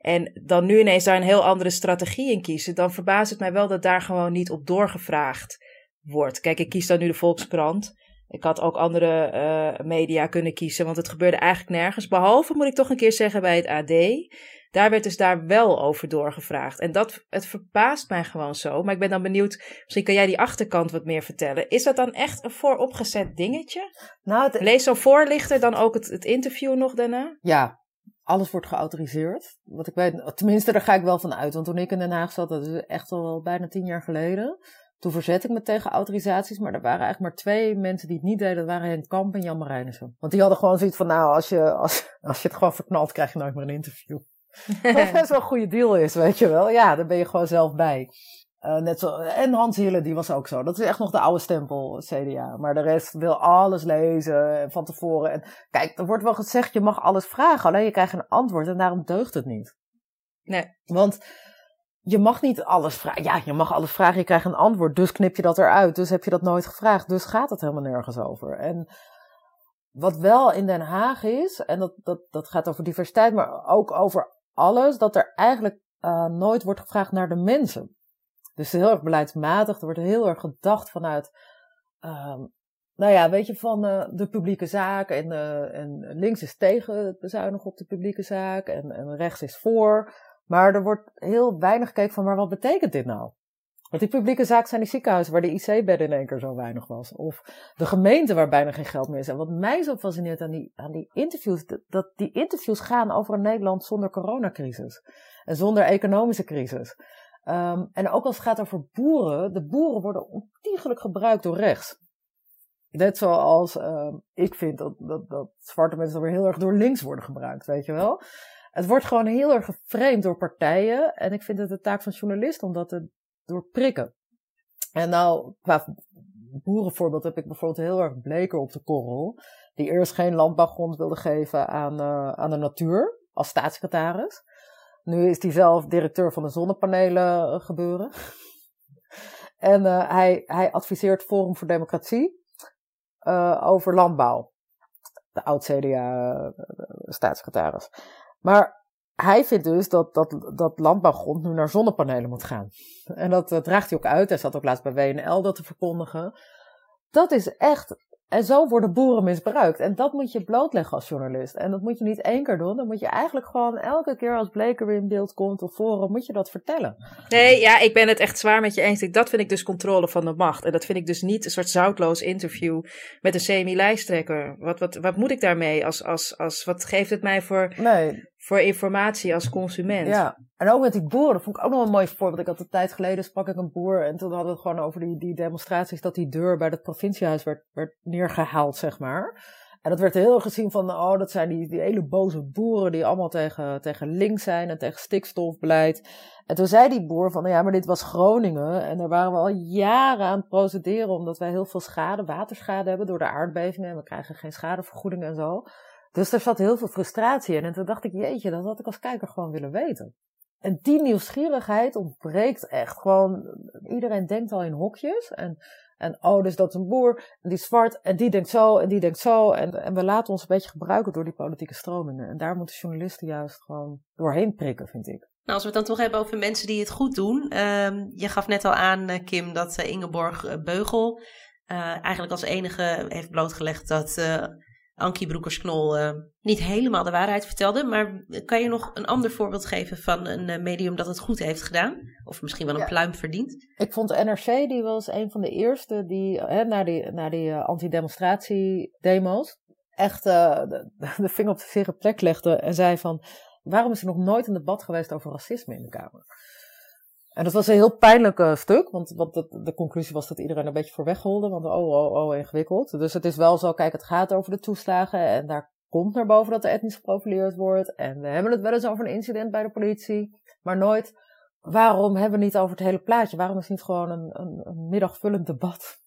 en dan nu ineens daar een heel andere strategie in kiezen, dan verbaast het mij wel dat daar gewoon niet op doorgevraagd wordt. Kijk, ik kies dan nu de Volkskrant. Ik had ook andere uh, media kunnen kiezen, want het gebeurde eigenlijk nergens. Behalve, moet ik toch een keer zeggen, bij het AD. Daar werd dus daar wel over doorgevraagd. En dat, het verbaast mij gewoon zo. Maar ik ben dan benieuwd, misschien kan jij die achterkant wat meer vertellen. Is dat dan echt een vooropgezet dingetje? Nou, het... Lees zo'n voorlichter dan ook het, het interview nog daarna? Ja, alles wordt geautoriseerd. Wat ik weet, tenminste, daar ga ik wel van uit. Want toen ik in Den Haag zat, dat is echt al bijna tien jaar geleden. Toen verzet ik me tegen autorisaties, maar er waren eigenlijk maar twee mensen die het niet deden. Dat waren Henk Kamp en Jan Marijnissen. Want die hadden gewoon zoiets van, nou, als je, als, als je het gewoon verknalt, krijg je nooit meer een interview. Wat best wel een goede deal is, weet je wel. Ja, daar ben je gewoon zelf bij. Uh, net zo, en Hans Hille, die was ook zo. Dat is echt nog de oude stempel, CDA. Maar de rest wil alles lezen van tevoren. En kijk, er wordt wel gezegd, je mag alles vragen. Alleen je krijgt een antwoord en daarom deugt het niet. Nee. Want je mag niet alles vragen. Ja, je mag alles vragen, je krijgt een antwoord. Dus knip je dat eruit. Dus heb je dat nooit gevraagd. Dus gaat het helemaal nergens over. En wat wel in Den Haag is, en dat, dat, dat gaat over diversiteit, maar ook over alles, dat er eigenlijk uh, nooit wordt gevraagd naar de mensen. Dus heel erg beleidsmatig. Er wordt heel erg gedacht vanuit, um, nou ja, weet je, van uh, de publieke zaak. En, uh, en links is tegen bezuinigen op de publieke zaak. En, en rechts is voor. Maar er wordt heel weinig gekeken van, maar wat betekent dit nou? Want die publieke zaak zijn die ziekenhuizen waar de IC-bedden in één keer zo weinig was. Of de gemeente waar bijna geen geld meer is. En wat mij zo fascineert aan die, aan die interviews, dat die interviews gaan over een Nederland zonder coronacrisis. En zonder economische crisis. Um, en ook als het gaat over boeren, de boeren worden ontiegelijk gebruikt door rechts. Net zoals uh, ik vind dat, dat, dat zwarte mensen dan weer heel erg door links worden gebruikt, weet je wel. Het wordt gewoon heel erg geframed door partijen. En ik vind het de taak van journalisten om dat te doorprikken. En nou, qua boerenvoorbeeld heb ik bijvoorbeeld heel erg Bleker op de korrel. Die eerst geen landbouwgrond wilde geven aan, uh, aan de natuur als staatssecretaris. Nu is hij zelf directeur van de zonnepanelen eh, gebeuren. en uh, hij, hij adviseert Forum voor Democratie uh, over landbouw. De oud-CDA-staatssecretaris. Maar hij vindt dus dat, dat, dat landbouwgrond nu naar zonnepanelen moet gaan. En dat draagt hij ook uit. Hij zat ook laatst bij WNL dat te verkondigen. Dat is echt en zo worden boeren misbruikt. En dat moet je blootleggen als journalist. En dat moet je niet één keer doen. Dan moet je eigenlijk gewoon elke keer als Bleker weer in beeld komt of Forum, moet je dat vertellen. Nee, ja, ik ben het echt zwaar met je eens. Dat vind ik dus controle van de macht. En dat vind ik dus niet een soort zoutloos interview met een semi-lijsttrekker. Wat, wat, wat moet ik daarmee? Als, als, als, wat geeft het mij voor... Nee, voor informatie als consument. Ja, en ook met die boeren, vond ik ook nog een mooi voorbeeld. Ik had een tijd geleden sprak ik een boer en toen hadden we het gewoon over die, die demonstraties dat die deur bij het provinciehuis werd, werd neergehaald, zeg maar. En dat werd heel gezien van, oh, dat zijn die, die hele boze boeren die allemaal tegen, tegen links zijn en tegen stikstofbeleid. En toen zei die boer van, nou ja, maar dit was Groningen en daar waren we al jaren aan het procederen omdat wij heel veel schade, waterschade hebben door de aardbevingen en we krijgen geen schadevergoeding en zo. Dus er zat heel veel frustratie in. En toen dacht ik, jeetje, dat had ik als kijker gewoon willen weten. En die nieuwsgierigheid ontbreekt echt. Gewoon, iedereen denkt al in hokjes. En, en oh, dus dat is een boer, en die is zwart, en die denkt zo, en die denkt zo. En, en we laten ons een beetje gebruiken door die politieke stromingen. En daar moeten journalisten juist gewoon doorheen prikken, vind ik. Nou, als we het dan toch hebben over mensen die het goed doen. Uh, je gaf net al aan, eh, Kim, dat uh, Ingeborg uh, Beugel eigenlijk als enige heeft blootgelegd dat Ankie Broekers-Knol eh, niet helemaal de waarheid vertelde. Maar kan je nog een ander voorbeeld geven van een eh, medium dat het goed heeft gedaan? Of misschien wel een Ja. pluim verdient? Ik vond de NRC, die was een van de eerste die, hè, na die, na die eh, anti-demonstratie-demo's, echt de, de vinger op de zere plek legde en zei van, waarom is er nog nooit een debat geweest over racisme in de Kamer? En dat was een heel pijnlijk eh, stuk, want, want de, de conclusie was dat iedereen een beetje voor wegholde, want oh, oh, oh, ingewikkeld. Dus het is wel zo, kijk, het gaat over de toeslagen en daar komt naar boven dat er etnisch geprofileerd wordt. En we hebben het wel eens over een incident bij de politie, maar nooit waarom hebben we niet over het hele plaatje? Waarom is het niet gewoon een, een middagvullend debat?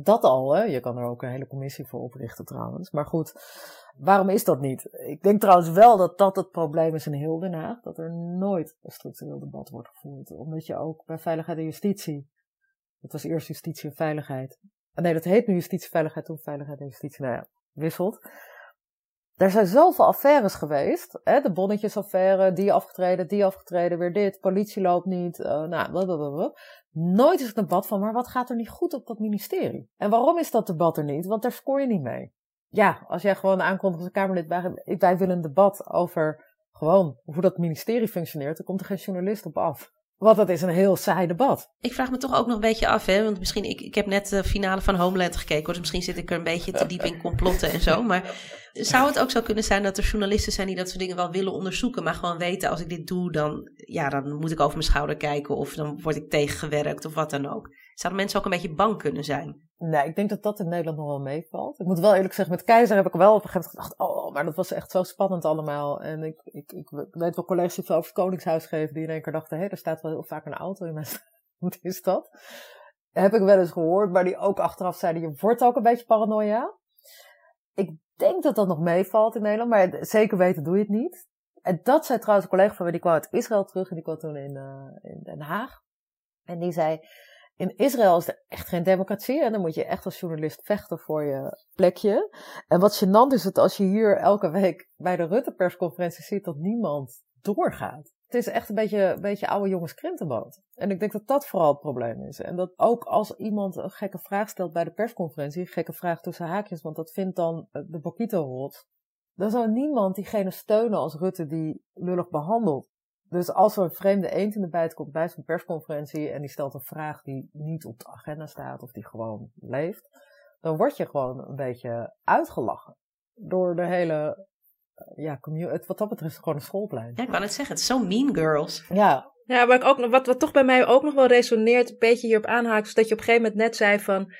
Dat al, hè? Je kan er ook een hele commissie voor oprichten trouwens. Maar goed, waarom is dat niet? Ik denk trouwens wel dat dat het probleem is in heel Den Haag. Dat er nooit een structureel debat wordt gevoerd. Omdat je ook bij veiligheid en justitie... Het was eerst justitie en veiligheid. Ah, Nee, dat heet nu justitie, veiligheid, toen veiligheid en justitie. Nou ja, wisselt. Er zijn zoveel affaires geweest. Hè? De bonnetjesaffaire, die afgetreden, die afgetreden, weer dit. Politie loopt niet. eh, nou, blablabla. Nooit is het debat van, maar wat gaat er niet goed op dat ministerie? En waarom is dat debat er niet? Want daar scoor je niet mee. Ja, als jij gewoon aankondigt als Kamerlid, wij, wij willen een debat over gewoon hoe dat ministerie functioneert, dan komt er geen journalist op af. Want dat is een heel saai debat. Ik vraag me toch ook nog een beetje af, hè? Want misschien, ik, ik heb net de finale van Homeland gekeken, dus misschien zit ik er een beetje te diep in complotten en zo. Maar zou het ook zo kunnen zijn dat er journalisten zijn die dat soort dingen wel willen onderzoeken, maar gewoon weten, als ik dit doe, dan, ja, dan moet ik over mijn schouder kijken of dan word ik tegengewerkt of wat dan ook. Zouden mensen ook een beetje bang kunnen zijn? Nee, ik denk dat dat in Nederland nog wel meevalt. Ik moet wel eerlijk zeggen, met Keizer heb ik wel op een gegeven moment gedacht, oh, maar dat was echt zo spannend allemaal. En ik, ik, ik weet wel collega's die veel over het Koningshuis geven, die in één keer dachten, hé, er staat wel heel vaak een auto in mijn. Wat is dat? Heb ik wel eens gehoord, maar die ook achteraf zeiden, je wordt ook een beetje paranoia. Ik denk dat dat nog meevalt in Nederland, maar zeker weten doe je het niet. En dat zei trouwens een collega van mij, die kwam uit Israël terug en die kwam toen in, uh, in Den Haag. En die zei, in Israël is er echt geen democratie en dan moet je echt als journalist vechten voor je plekje. En wat gênant is het als je hier elke week bij de Rutte-persconferentie ziet dat niemand doorgaat. Het is echt een beetje, een beetje oude jongens krentenboot. En ik denk dat dat vooral het probleem is. En dat ook als iemand een gekke vraag stelt bij de persconferentie, gekke vraag tussen haakjes, want dat vindt dan de Bokito-rot, dan zou niemand diegene steunen als Rutte die lullig behandelt. Dus als er een vreemde eend in de bijt komt bij zo'n persconferentie en die stelt een vraag die niet op de agenda staat of die gewoon leeft, dan word je gewoon een beetje uitgelachen door de hele, ja, community. Wat dat betreft gewoon een schoolplein. Ja, ik kan het zeggen, het is zo mean girls. Ja. Ja, maar ik ook, nog- wat, wat toch bij mij ook nog wel resoneert, een beetje hierop aanhaakt, is dat je op een gegeven moment net zei van,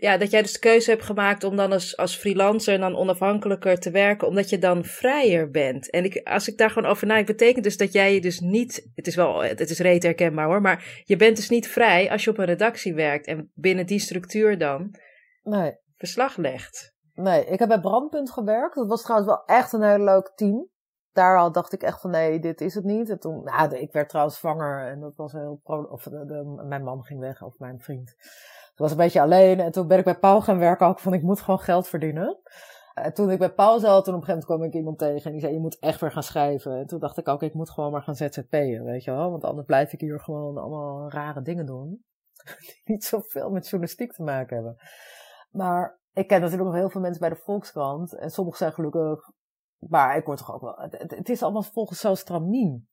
ja, dat jij dus de keuze hebt gemaakt om dan als, als freelancer en dan onafhankelijker te werken, omdat je dan vrijer bent. En ik, als ik daar gewoon over nadenk, betekent dus dat jij je dus niet, het is wel, het is reet herkenbaar hoor, maar je bent dus niet vrij als je op een redactie werkt en binnen die structuur dan Nee. verslag legt. Nee, ik heb bij Brandpunt gewerkt. Dat was trouwens wel echt een heel leuk team. Daar al dacht ik echt van nee, dit is het niet. En toen, nou, ik werd trouwens zwanger en dat was heel pro, of de, de- mijn man ging weg, of mijn vriend. Ik was een beetje alleen en toen ben ik bij Paul gaan werken ook van ik moet gewoon geld verdienen. En toen ik bij Paul zat, toen op een gegeven moment kwam ik iemand tegen en die zei je moet echt weer gaan schrijven. En toen dacht ik ook ik moet gewoon maar gaan ZZP'en, weet je wel. Want anders blijf ik hier gewoon allemaal rare dingen doen. Die niet zoveel met journalistiek te maken hebben. Maar ik ken natuurlijk nog heel veel mensen bij de Volkskrant. En sommigen zijn gelukkig. Maar ik word toch ook wel. Het- het is allemaal volgens zo'n stramien.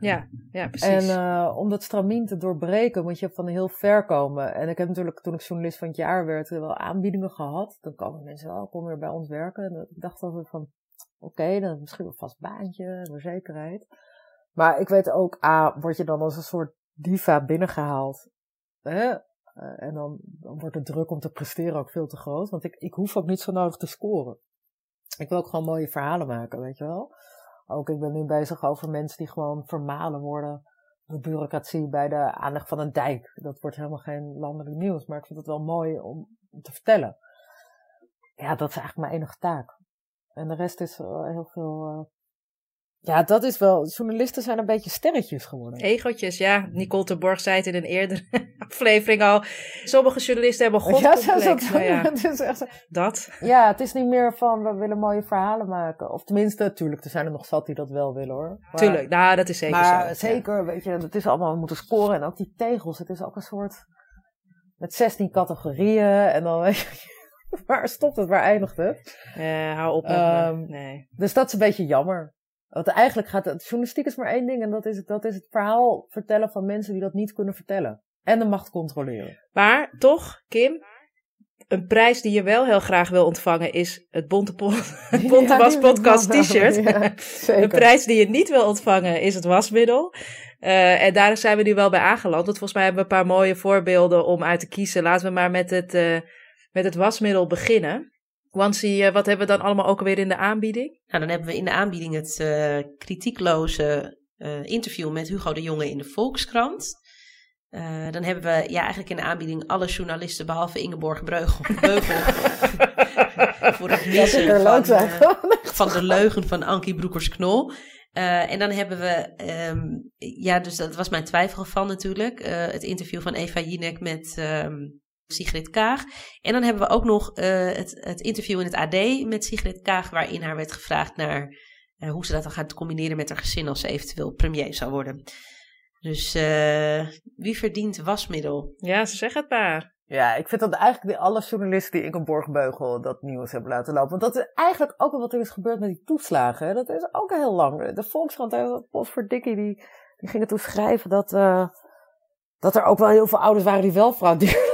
Ja, ja, precies. En uh, om dat stramien te doorbreken moet je van heel ver komen. En ik heb natuurlijk toen ik journalist van het jaar werd wel aanbiedingen gehad. Dan komen mensen wel, kom weer bij ons werken. En ik dacht altijd van, oké, okay, dan misschien een vast baantje, voor zekerheid. Maar ik weet ook, A, word je dan als een soort diva binnengehaald. Hè? Uh, en dan, dan wordt de druk om te presteren ook veel te groot. Want ik, ik hoef ook niet zo nodig te scoren. Ik wil ook gewoon mooie verhalen maken, weet je wel. Ook ik ben nu bezig over mensen die gewoon vermalen worden door bureaucratie bij de aanleg van een dijk. Dat wordt helemaal geen landelijk nieuws, maar ik vind het wel mooi om te vertellen. Ja, dat is eigenlijk mijn enige taak. En de rest is heel veel. Ja, dat is wel. Journalisten zijn een beetje sterretjes geworden. Egotjes, ja. Nicole de Borg zei het in een eerdere aflevering al. Sommige journalisten hebben godcomplex. Ja, dat, ja. het is echt... dat. Ja, het is niet meer van we willen mooie verhalen maken. Of tenminste, natuurlijk, er zijn er nog zat die dat wel willen hoor. Maar, Tuurlijk, nou dat is zeker maar zo. zeker, ja. weet je, het is allemaal, we moeten scoren. En ook die tegels, het is ook een soort met 16 categorieën. En dan weet je, waar stopt het? Waar eindigt het? Eh, hou op me. Nee. Dus dat is een beetje jammer. Want eigenlijk gaat het, journalistiek is maar één ding en dat is, het- dat is het verhaal vertellen van mensen die dat niet kunnen vertellen. En de macht controleren. Maar toch, Kim, een prijs die je wel heel graag wil ontvangen is het Bonte, Bonte Ja, Was Podcast t-shirt. ja, Een prijs die je niet wil ontvangen is het wasmiddel. Eh, en daar zijn we nu wel bij aangeland. Want volgens mij hebben we een paar mooie voorbeelden om uit te kiezen. Laten we maar met het, eh, met het wasmiddel beginnen. Wansi, wat hebben we dan allemaal ook alweer in de aanbieding? Nou, dan hebben we in de aanbieding het eh, kritiekloze eh, interview met Hugo de Jonge in de Volkskrant. Eh, dan hebben we ja, eigenlijk in de aanbieding alle journalisten behalve Ingeborg Breugel, Beugel voor het missen van, van de leugen van Ankie Broekers-Knol. En dan hebben we, ehm, ja, dus dat was mijn twijfelgeval natuurlijk, het interview van Eva Jinek met ehm, Sigrid Kaag. En dan hebben we ook nog eh, het, het interview in het AD met Sigrid Kaag, waarin haar werd gevraagd naar eh, hoe ze dat dan gaat combineren met haar gezin als ze eventueel premier zou worden. Dus eh, wie verdient wasmiddel? Ja, ze zeggen het maar. Ja, ik vind dat eigenlijk alle journalisten die Ingeborg Beugel dat nieuws hebben laten lopen. Want dat is eigenlijk ook wel wat er is gebeurd met die toeslagen. hè. Dat is ook heel lang. De Volkskrant, hè, Potverdikkie, die, die gingen toen schrijven dat, eh, dat er ook wel heel veel ouders waren die wel frauderen.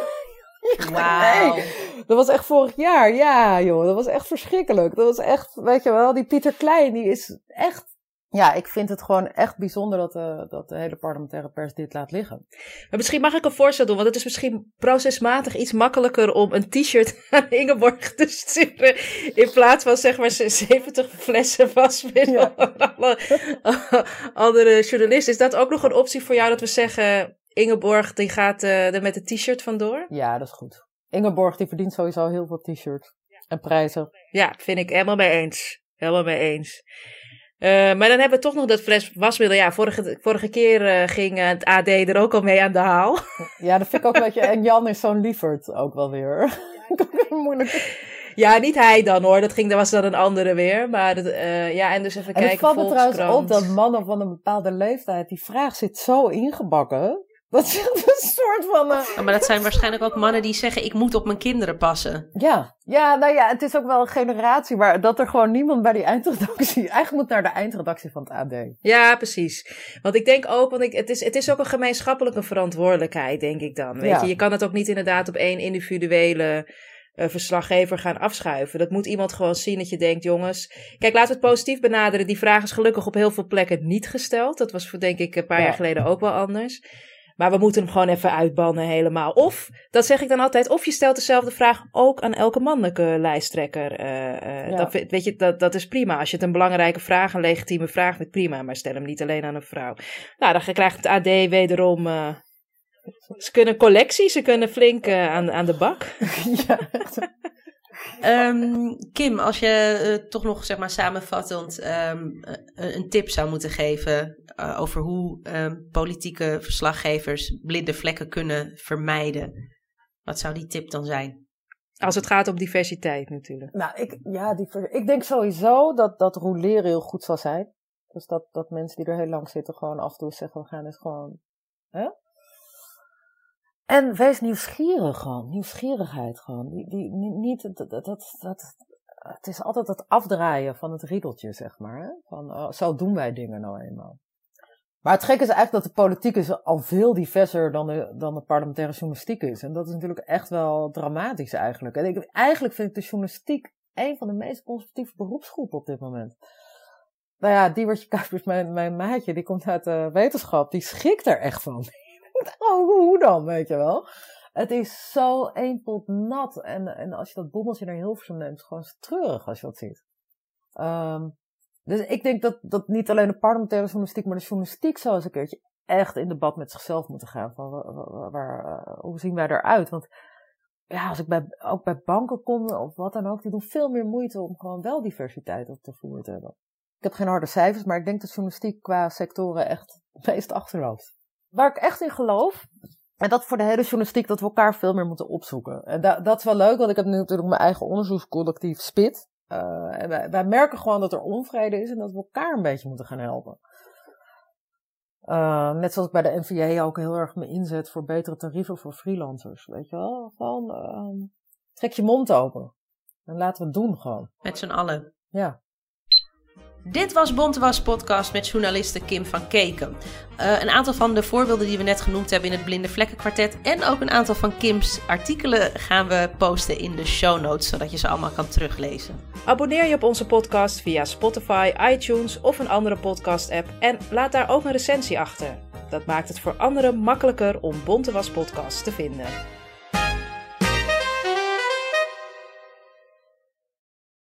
Wauw. Nee, dat was echt vorig jaar. Ja, joh, dat was echt verschrikkelijk. Dat was echt, weet je wel, die Pieter Klein, die is echt... Ja, ik vind het gewoon echt bijzonder dat, de dat de hele parlementaire pers dit laat liggen. Maar misschien mag ik een voorstel doen, want het is misschien procesmatig iets makkelijker om een t-shirt aan Ingeborg te sturen. In plaats van zeg maar 70 flessen wasmiddel aan alle andere journalisten. Is dat ook nog een optie voor jou dat we zeggen, Ingeborg die gaat eh, er met een t-shirt vandoor? Ja, dat is goed. Ingeborg, die verdient sowieso heel veel t-shirts en prijzen. Ja, vind ik helemaal mee eens. Helemaal mee eens. Eh, maar dan hebben we toch nog dat fles wasmiddel. Ja, vorige, vorige keer eh, ging het AD er ook al mee aan de haal. Ja, dat vind ik ook een beetje... En Jan is zo'n lieverd ook wel weer. Moeilijk. Ja, niet hij dan hoor. Dat, ging, dat was dan een andere weer. Maar ja, en dus even En het kijken. valt me trouwens op dat mannen van een bepaalde leeftijd... Die vraag zit zo ingebakken. Dat is een soort van... eh, Ja, maar dat zijn waarschijnlijk ook mannen die zeggen: Ik moet op mijn kinderen passen. Ja, ja, nou ja, het is ook wel een generatie, maar dat er gewoon niemand bij die eindredactie. Eigenlijk moet naar de eindredactie van het AD. Ja, precies. Want ik denk ook, want ik, het, is, het is ook een gemeenschappelijke verantwoordelijkheid, denk ik dan. Weet Ja. je? je kan het ook niet inderdaad op één individuele eh, verslaggever gaan afschuiven. Dat moet iemand gewoon zien dat je denkt, jongens. Kijk, laten we het positief benaderen. Die vraag is gelukkig op heel veel plekken niet gesteld. Dat was voor, denk ik, een paar Ja. jaar geleden ook wel anders. Maar we moeten hem gewoon even uitbannen helemaal. Of, dat zeg ik dan altijd, of je stelt dezelfde vraag ook aan elke mannelijke lijsttrekker. Eh, eh, Ja. dat, weet je, dat, dat is prima. Als je het een belangrijke vraag, een legitieme vraag vindt, prima. Maar stel hem niet alleen aan een vrouw. Nou, dan krijgt het AD wederom... eh, ze kunnen collectie, ze kunnen flink aan, aan de bak. ja, Ehm, Kim, als je eh, toch nog zeg maar samenvattend ehm, eh, een tip zou moeten geven eh, over hoe ehm, politieke verslaggevers blinde vlekken kunnen vermijden, wat zou die tip dan zijn? Als het gaat om diversiteit natuurlijk. nou, ik, ja, die, ik denk sowieso dat, dat roleren heel goed zal zijn. Dus dat, dat mensen die er heel lang zitten gewoon af en toe zeggen, we gaan eens gewoon... Hè? En wees nieuwsgierig gewoon, nieuwsgierigheid gewoon. Die, die, ni- niet, dat, dat, dat, het is altijd het afdraaien van het riedeltje, zeg maar. Hè? Van, oh, zo doen wij dingen nou eenmaal. Maar het gekke is eigenlijk dat de politiek is al veel diverser dan de, dan de parlementaire journalistiek is. En dat is natuurlijk echt wel dramatisch eigenlijk. En ik, eigenlijk vind ik de journalistiek een van de meest conservatieve beroepsgroepen op dit moment. Nou ja, Diewertje Kuipers, mijn, mijn maatje, die komt uit de wetenschap, die schrikt er echt van. oh, hoe, dan, weet je wel? Het is zo één nat. En, en als je dat bommeltje naar Hilversum neemt, gewoon treurig als je dat ziet. Ehm, dus ik denk dat, dat niet alleen de parlementaire journalistiek, maar de journalistiek zou eens een keertje echt in debat met zichzelf moeten gaan. Van waar, eh, hoe zien wij eruit? Want ja, als ik bij, ook bij banken kom of wat dan ook, die doen veel meer moeite om gewoon wel diversiteit op te voeren te hebben. Ik heb geen harde cijfers, maar ik denk dat journalistiek qua sectoren echt het meest achterloopt. Waar ik echt in geloof, en dat voor de hele journalistiek, dat we elkaar veel meer moeten opzoeken. En da- dat is wel leuk, want ik heb nu natuurlijk mijn eigen onderzoekscollectief SPIT. Eh, en wij, wij merken gewoon dat er onvrede is en dat we elkaar een beetje moeten gaan helpen. Eh, net zoals ik bij de NVA ook heel erg me inzet voor betere tarieven voor freelancers. Weet je wel? Van, ehm, Trek je mond open. En laten we het doen gewoon. Met z'n allen. Ja. Dit was Bontewas podcast met journaliste Kim van Keken. Uh, een aantal van de voorbeelden die we net genoemd hebben in het Blinde Vlekken Kwartet en ook een aantal van Kim's artikelen gaan we posten in de show notes, zodat je ze allemaal kan teruglezen. Abonneer je op onze podcast via Spotify, iTunes of een andere podcast app en laat daar ook een recensie achter. Dat maakt het voor anderen makkelijker om Bontewas podcast te vinden.